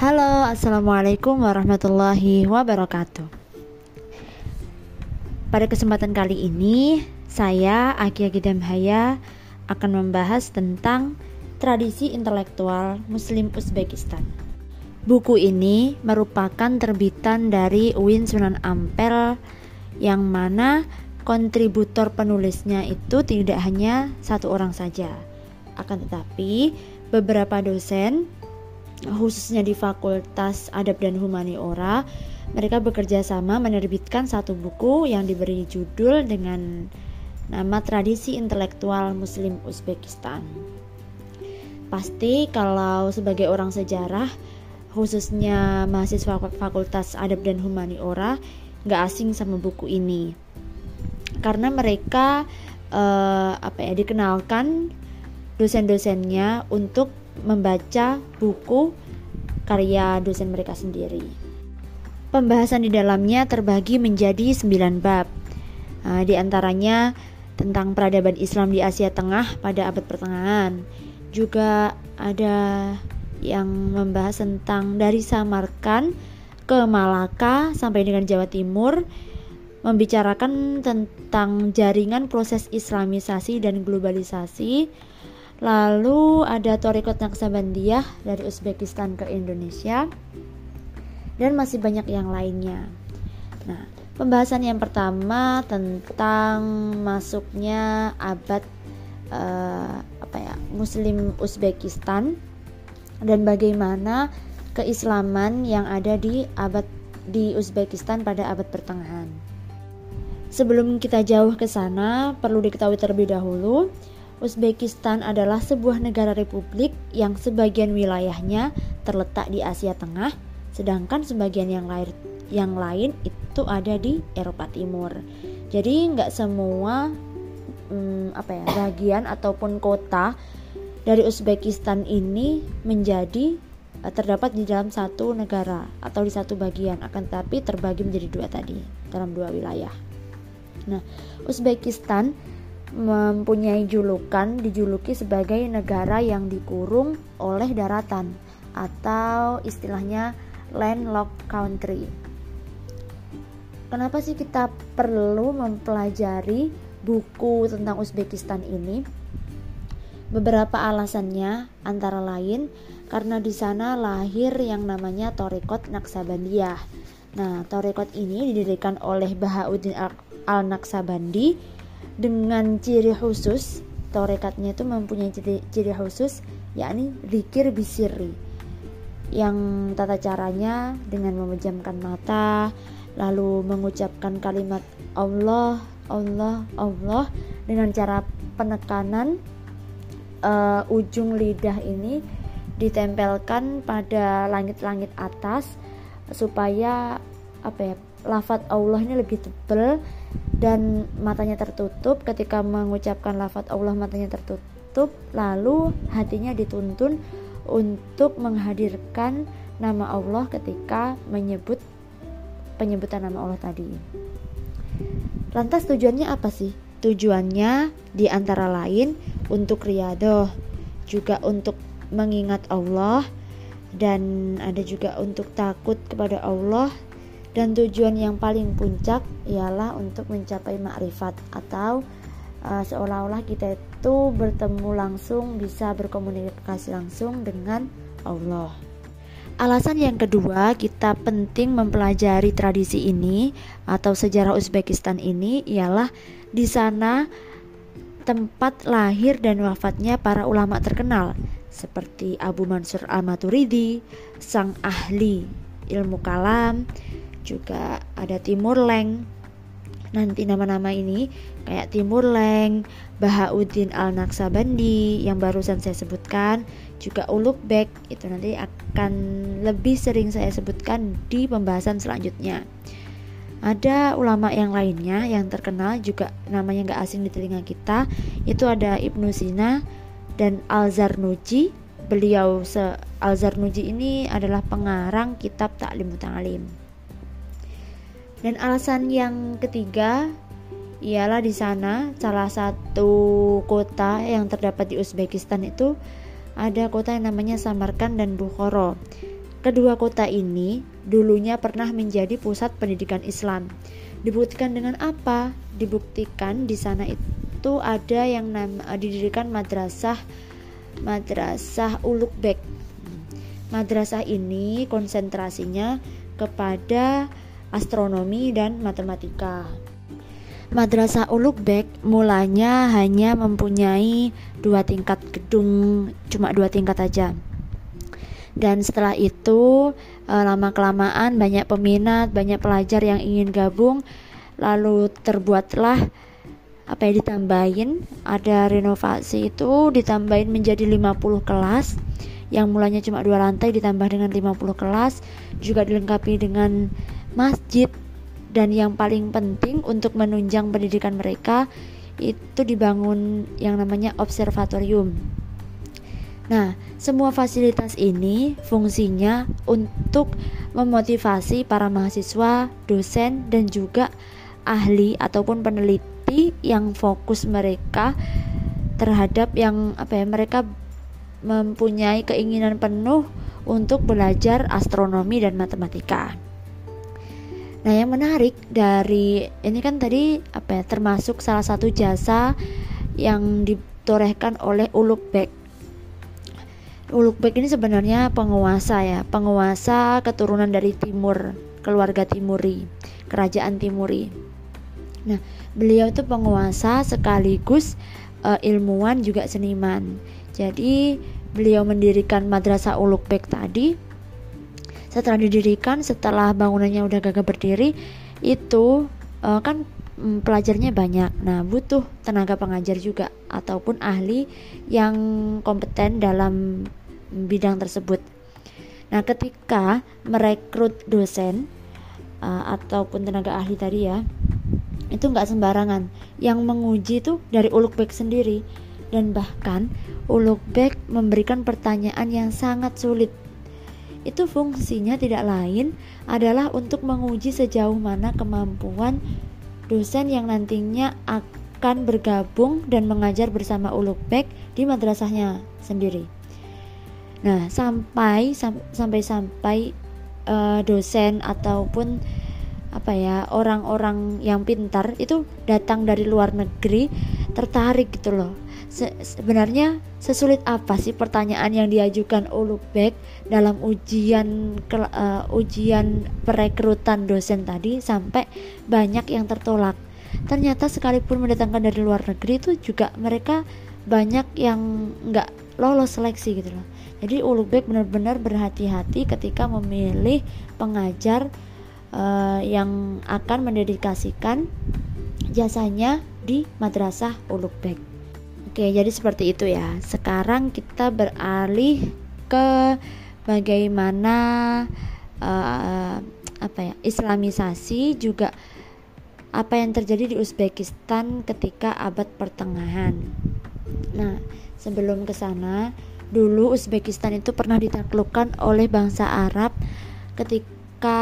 Halo, Assalamualaikum warahmatullahi wabarakatuh. Pada kesempatan kali ini, saya Aki Agidam Haya akan membahas tentang tradisi intelektual Muslim Uzbekistan. Buku ini merupakan terbitan dari Uin Sunan Ampel yang mana kontributor penulisnya itu tidak hanya satu orang saja. Akan tetapi beberapa dosen khususnya di Fakultas Adab dan Humaniora, mereka bekerja sama menerbitkan satu buku yang diberi judul dengan nama Tradisi Intelektual Muslim Uzbekistan. Pasti kalau sebagai orang sejarah, khususnya mahasiswa Fakultas Adab dan Humaniora, nggak asing sama buku ini, karena mereka eh, apa ya dikenalkan dosen-dosennya untuk membaca buku karya dosen mereka sendiri. Pembahasan di dalamnya terbagi menjadi 9 bab. Nah, di antaranya tentang peradaban Islam di Asia Tengah pada abad pertengahan. Juga ada yang membahas tentang dari Samarkan ke Malaka sampai dengan Jawa Timur membicarakan tentang jaringan proses islamisasi dan globalisasi Lalu ada Torikot Naksabandiyah dari Uzbekistan ke Indonesia dan masih banyak yang lainnya. Nah, pembahasan yang pertama tentang masuknya abad uh, apa ya Muslim Uzbekistan dan bagaimana keislaman yang ada di abad di Uzbekistan pada abad pertengahan. Sebelum kita jauh ke sana, perlu diketahui terlebih dahulu Uzbekistan adalah sebuah negara republik yang sebagian wilayahnya terletak di Asia Tengah, sedangkan sebagian yang lain yang lain itu ada di Eropa Timur. Jadi nggak semua hmm, apa ya bagian ataupun kota dari Uzbekistan ini menjadi uh, terdapat di dalam satu negara atau di satu bagian, akan tetapi terbagi menjadi dua tadi dalam dua wilayah. Nah, Uzbekistan mempunyai julukan dijuluki sebagai negara yang dikurung oleh daratan atau istilahnya landlocked country. Kenapa sih kita perlu mempelajari buku tentang Uzbekistan ini? Beberapa alasannya antara lain karena di sana lahir yang namanya Torikot Naksabandiyah. Nah, Torikot ini didirikan oleh Bahauddin Al-Naksabandi dengan ciri khusus torekatnya itu mempunyai ciri, ciri khusus yakni zikir bisiri yang tata caranya dengan memejamkan mata lalu mengucapkan kalimat Allah Allah Allah. Dengan cara penekanan uh, ujung lidah ini ditempelkan pada langit-langit atas supaya apa ya lafat Allah ini lebih tebal dan matanya tertutup ketika mengucapkan lafat Allah matanya tertutup lalu hatinya dituntun untuk menghadirkan nama Allah ketika menyebut penyebutan nama Allah tadi. Lantas tujuannya apa sih? Tujuannya di antara lain untuk riadoh, juga untuk mengingat Allah, dan ada juga untuk takut kepada Allah dan tujuan yang paling puncak ialah untuk mencapai makrifat atau uh, seolah-olah kita itu bertemu langsung bisa berkomunikasi langsung dengan Allah. Alasan yang kedua, kita penting mempelajari tradisi ini atau sejarah Uzbekistan ini ialah di sana tempat lahir dan wafatnya para ulama terkenal seperti Abu Mansur Al-Maturidi, sang ahli ilmu kalam, juga ada Timur Leng nanti nama-nama ini kayak Timur Leng, Bahauddin Al Naksabandi yang barusan saya sebutkan, juga Ulugh Bek itu nanti akan lebih sering saya sebutkan di pembahasan selanjutnya. Ada ulama yang lainnya yang terkenal juga namanya nggak asing di telinga kita, itu ada Ibnu Sina dan Al Zarnuji. Beliau se Al Zarnuji ini adalah pengarang kitab Taklim Muta'alim. Dan alasan yang ketiga ialah di sana salah satu kota yang terdapat di Uzbekistan itu ada kota yang namanya Samarkand dan Bukhara. kedua kota ini dulunya pernah menjadi pusat pendidikan Islam. Dibuktikan dengan apa? Dibuktikan di sana itu ada yang nama, didirikan madrasah madrasah Ulukbek. Madrasah ini konsentrasinya kepada astronomi dan matematika. Madrasah Ulukbek mulanya hanya mempunyai dua tingkat gedung, cuma dua tingkat aja. Dan setelah itu eh, lama kelamaan banyak peminat, banyak pelajar yang ingin gabung, lalu terbuatlah apa ya ditambahin ada renovasi itu ditambahin menjadi 50 kelas yang mulanya cuma dua lantai ditambah dengan 50 kelas juga dilengkapi dengan masjid dan yang paling penting untuk menunjang pendidikan mereka itu dibangun yang namanya observatorium. Nah, semua fasilitas ini fungsinya untuk memotivasi para mahasiswa, dosen, dan juga ahli ataupun peneliti yang fokus mereka terhadap yang apa ya mereka mempunyai keinginan penuh untuk belajar astronomi dan matematika. Nah, yang menarik dari ini kan tadi apa ya termasuk salah satu jasa yang ditorehkan oleh Ulugh Ulugh ini sebenarnya penguasa ya, penguasa keturunan dari timur, keluarga Timuri, kerajaan Timuri. Nah, beliau itu penguasa sekaligus uh, ilmuwan juga seniman. Jadi, beliau mendirikan Madrasah Ulugh tadi setelah didirikan setelah bangunannya udah gagah berdiri itu uh, kan um, pelajarnya banyak. Nah butuh tenaga pengajar juga ataupun ahli yang kompeten dalam bidang tersebut. Nah ketika merekrut dosen uh, ataupun tenaga ahli tadi ya itu nggak sembarangan. Yang menguji itu dari Ulukbek sendiri. Dan bahkan Ulukbek memberikan pertanyaan yang sangat sulit itu fungsinya tidak lain adalah untuk menguji sejauh mana kemampuan dosen yang nantinya akan bergabung dan mengajar bersama Ulukbek di madrasahnya sendiri. Nah, sampai sampai sampai uh, dosen ataupun apa ya orang-orang yang pintar itu datang dari luar negeri tertarik gitu loh Se sebenarnya sesulit apa sih pertanyaan yang diajukan Ulubek dalam ujian uh, ujian perekrutan dosen tadi sampai banyak yang tertolak. Ternyata sekalipun mendatangkan dari luar negeri itu juga mereka banyak yang nggak lolos seleksi gitu loh. Jadi Ulubek benar-benar berhati-hati ketika memilih pengajar uh, yang akan mendedikasikan jasanya di madrasah Ulubek. Oke, jadi seperti itu ya. Sekarang kita beralih ke bagaimana uh, apa ya? Islamisasi juga apa yang terjadi di Uzbekistan ketika abad pertengahan. Nah, sebelum ke sana, dulu Uzbekistan itu pernah ditaklukkan oleh bangsa Arab ketika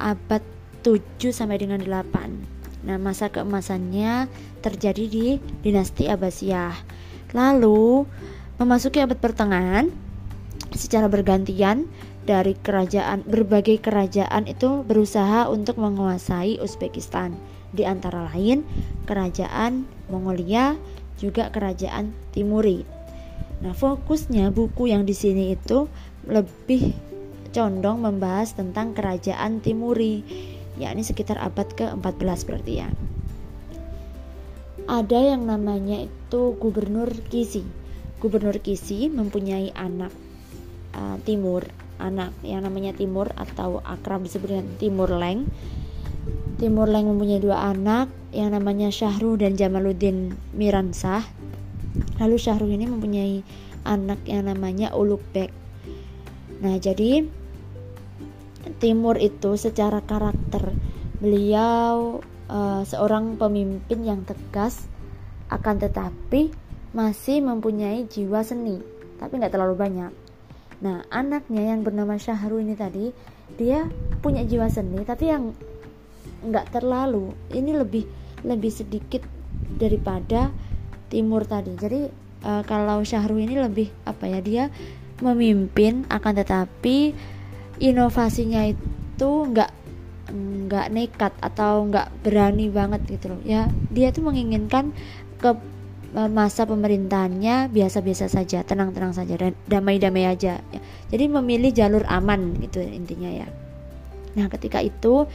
abad 7 sampai dengan 8. Nah, masa keemasannya terjadi di dinasti Abbasiyah. Lalu, memasuki abad pertengahan, secara bergantian dari kerajaan berbagai kerajaan itu berusaha untuk menguasai Uzbekistan. Di antara lain, kerajaan Mongolia, juga kerajaan Timuri. Nah, fokusnya buku yang di sini itu lebih condong membahas tentang kerajaan Timuri yakni sekitar abad ke-14 berarti ya. Ada yang namanya itu Gubernur Kisi. Gubernur Kisi mempunyai anak uh, Timur, anak yang namanya Timur atau akrab disebut dengan Timur Leng. Timur Leng mempunyai dua anak yang namanya Syahru dan Jamaluddin Miransah. Lalu Syahru ini mempunyai anak yang namanya Ulukbek. Nah, jadi Timur itu secara karakter. Beliau uh, seorang pemimpin yang tegas akan tetapi masih mempunyai jiwa seni tapi nggak terlalu banyak. Nah anaknya yang bernama Syahru ini tadi dia punya jiwa seni tapi yang nggak terlalu. Ini lebih lebih sedikit daripada Timur tadi. Jadi uh, kalau Syahru ini lebih apa ya dia memimpin akan tetapi inovasinya itu nggak nggak nekat atau nggak berani banget gitu loh. Ya dia tuh menginginkan ke e, masa pemerintahannya biasa-biasa saja tenang-tenang saja dan damai-damai aja. Ya. jadi memilih jalur aman gitu intinya ya. Nah ketika itu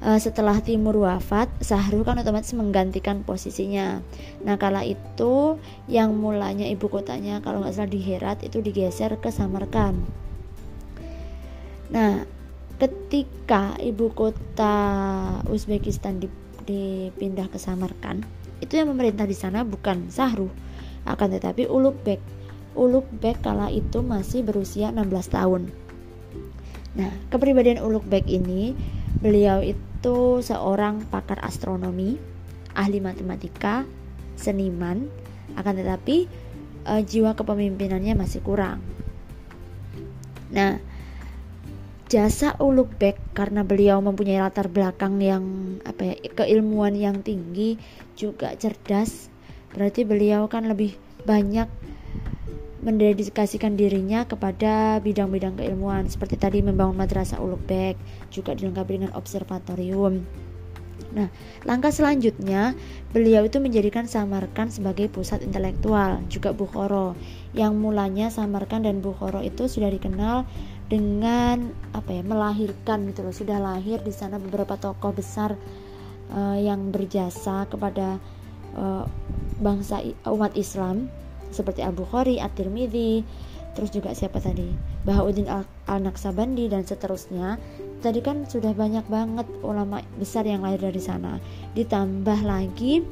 e, setelah Timur wafat Sahrul kan otomatis menggantikan posisinya. Nah kala itu yang mulanya ibu kotanya kalau nggak salah di Herat itu digeser ke Samarkand nah ketika ibu kota Uzbekistan dipindah ke Samarkand itu yang memerintah di sana bukan Sahru akan tetapi Ulugh-Beg Ulugh-Beg kala itu masih berusia 16 tahun. Nah kepribadian Ulugh-Beg ini beliau itu seorang pakar astronomi ahli matematika seniman. Akan tetapi uh, jiwa kepemimpinannya masih kurang. Nah jasa Uluk Bek karena beliau mempunyai latar belakang yang apa ya keilmuan yang tinggi juga cerdas. Berarti beliau kan lebih banyak mendedikasikan dirinya kepada bidang-bidang keilmuan. Seperti tadi membangun madrasah Uluk Bek juga dilengkapi dengan observatorium. Nah, langkah selanjutnya beliau itu menjadikan Samarkand sebagai pusat intelektual, juga Bukhoro. Yang mulanya Samarkand dan Bukhoro itu sudah dikenal dengan apa ya melahirkan gitu loh. Sudah lahir di sana beberapa tokoh besar uh, yang berjasa kepada uh, bangsa umat Islam seperti Abu Khari, At-Tirmidzi, terus juga siapa tadi? Bahauddin Al-Naksabandi dan seterusnya. Tadi kan sudah banyak banget ulama besar yang lahir dari sana. Ditambah lagi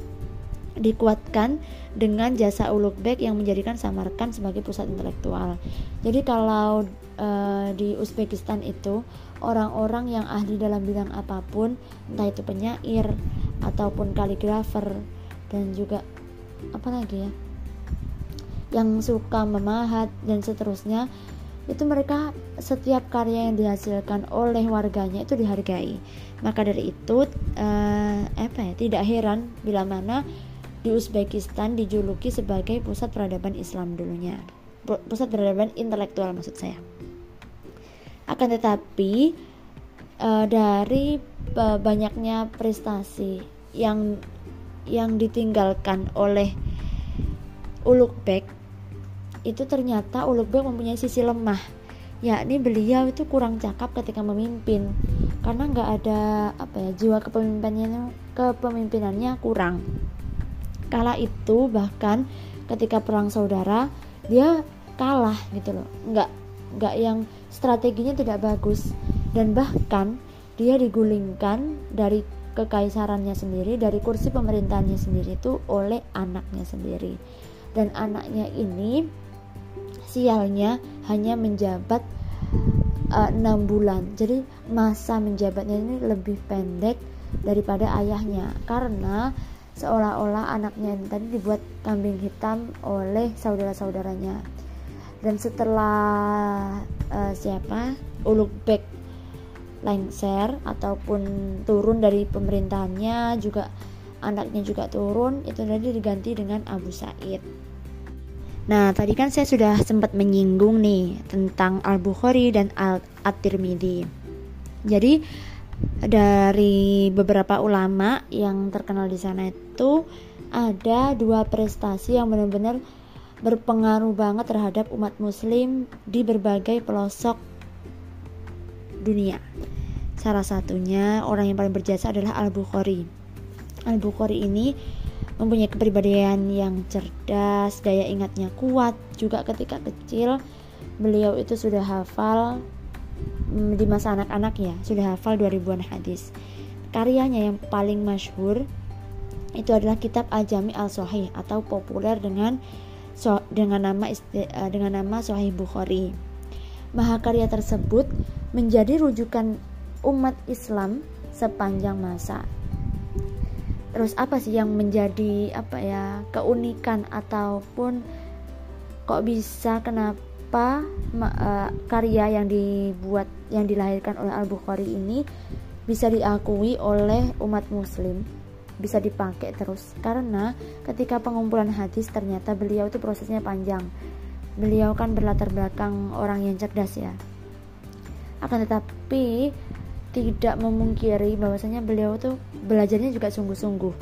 dikuatkan dengan jasa Ulugh Beg yang menjadikan Samarkand sebagai pusat intelektual. Jadi kalau uh, di Uzbekistan itu orang-orang yang ahli dalam bidang apa pun, entah itu penyair ataupun kaligrafer dan juga apa lagi ya, yang suka memahat dan seterusnya, itu mereka setiap karya yang dihasilkan oleh warganya itu dihargai. Maka dari itu uh, apa ya, tidak heran bila mana di Uzbekistan dijuluki sebagai pusat peradaban Islam dulunya. Pusat peradaban intelektual maksud saya. Akan tetapi uh, dari banyaknya prestasi yang yang ditinggalkan oleh Ulugh itu ternyata Ulugh mempunyai sisi lemah. Yakni beliau itu kurang cakap ketika memimpin. Karena nggak ada apa ya jiwa kepemimpinannya kepemimpinannya kurang kala itu bahkan ketika perang saudara dia kalah gitu loh. Nggak nggak yang strateginya tidak bagus. Dan bahkan dia digulingkan dari kekaisarannya sendiri dari kursi pemerintahannya sendiri itu oleh anaknya sendiri. Dan anaknya ini sialnya hanya menjabat eh, enam bulan. Jadi masa menjabatnya ini lebih pendek daripada ayahnya. Karena seolah-olah anaknya yang tadi dibuat kambing hitam oleh saudara-saudaranya. Dan setelah uh, siapa? Ulugh-Beg lengser ataupun turun dari pemerintahannya juga anaknya juga turun itu tadi diganti dengan Abu Said. Nah, tadi kan saya sudah sempat menyinggung nih tentang Al-Bukhari dan Al-At-Tirmidzi. Jadi, dari beberapa ulama yang terkenal di sana itu ada dua prestasi yang benar-benar berpengaruh banget terhadap umat muslim di berbagai pelosok dunia. Salah satunya orang yang paling berjasa adalah Al-Bukhari. Al-Bukhari ini mempunyai kepribadian yang cerdas, daya ingatnya kuat, juga ketika kecil beliau itu sudah hafal di masa anak-anak ya sudah hafal 2000-an hadis. Karyanya yang paling masyhur itu adalah kitab Al-Jami Al-Sahih atau populer dengan so, dengan nama uh, dengan nama Sahih Bukhari. Mahakarya tersebut menjadi rujukan umat Islam sepanjang masa. Terus apa sih yang menjadi apa ya keunikan ataupun kok bisa kenapa apa uh, karya yang dibuat yang dilahirkan oleh Al Bukhari ini bisa diakui oleh umat muslim. Bisa dipakai terus. Karena ketika pengumpulan hadis ternyata beliau itu prosesnya panjang. Beliau kan berlatar belakang orang yang cerdas ya. Akan tetapi tidak memungkiri bahwasanya beliau tuh belajarnya juga sungguh-sungguh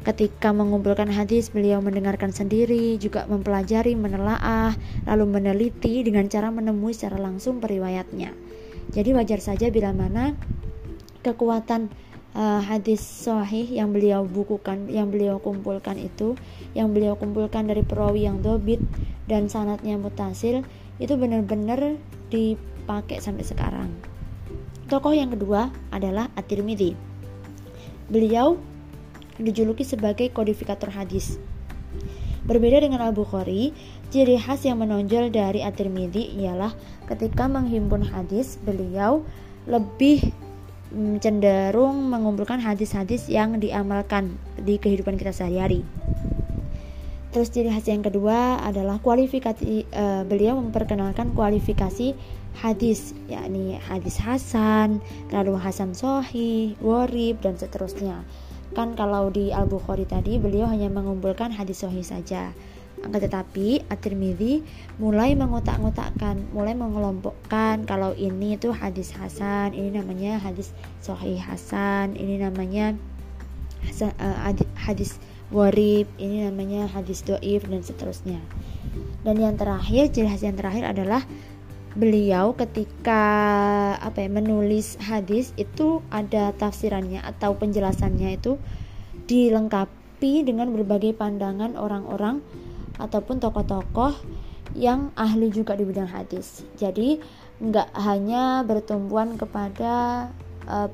ketika mengumpulkan hadis beliau mendengarkan sendiri juga mempelajari menelaah lalu meneliti dengan cara menemui secara langsung periwayatnya jadi wajar saja bila mana kekuatan uh, hadis sahih yang beliau bukukan, yang beliau kumpulkan itu, yang beliau kumpulkan dari perawi yang dobit dan sanatnya mutasil itu benar-benar dipakai sampai sekarang. Tokoh yang kedua adalah At-Tirmidzi. Beliau dijuluki sebagai kodifikator hadis. Berbeda dengan Al-Bukhari, ciri khas yang menonjol dari At-Tirmidzi ialah ketika menghimpun hadis, beliau lebih Mm, cenderung mengumpulkan hadis-hadis yang diamalkan di kehidupan kita sehari-hari. Terus ciri khas yang kedua adalah kualifikasi uh, beliau memperkenalkan kualifikasi hadis yakni hadis hasan, lalu hasan sohi, warib dan seterusnya. Kan kalau di Al-Bukhari tadi beliau hanya mengumpulkan hadis sohi saja. Akan tetapi At-Tirmidzi mulai mengotak-ngotakkan, mulai mengelompokkan kalau ini tuh hadis hasan, ini namanya hadis sahih hasan, ini namanya uh, hadis warib, ini namanya hadis doif dan seterusnya. Dan yang terakhir, khas yang terakhir adalah beliau ketika apa ya menulis hadis itu ada tafsirannya atau penjelasannya itu dilengkapi dengan berbagai pandangan orang-orang ataupun tokoh-tokoh yang ahli juga di bidang hadis. Jadi nggak hanya bertumbuhan kepada uh,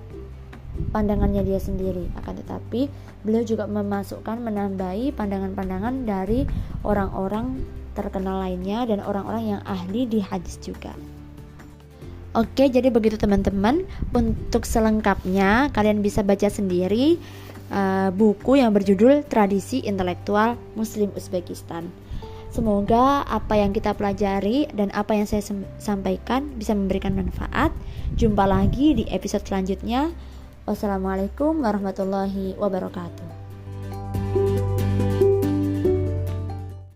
pandangannya dia sendiri, akan tetapi beliau juga memasukkan menambahi pandangan-pandangan dari orang-orang terkenal lainnya dan orang-orang yang ahli di hadis juga. Oke, jadi begitu teman-teman. Untuk selengkapnya kalian bisa baca sendiri uh, buku yang berjudul Tradisi Intelektual Muslim Uzbekistan. Semoga apa yang kita pelajari dan apa yang saya sampaikan bisa memberikan manfaat. Jumpa lagi di episode selanjutnya. Wassalamualaikum warahmatullahi wabarakatuh.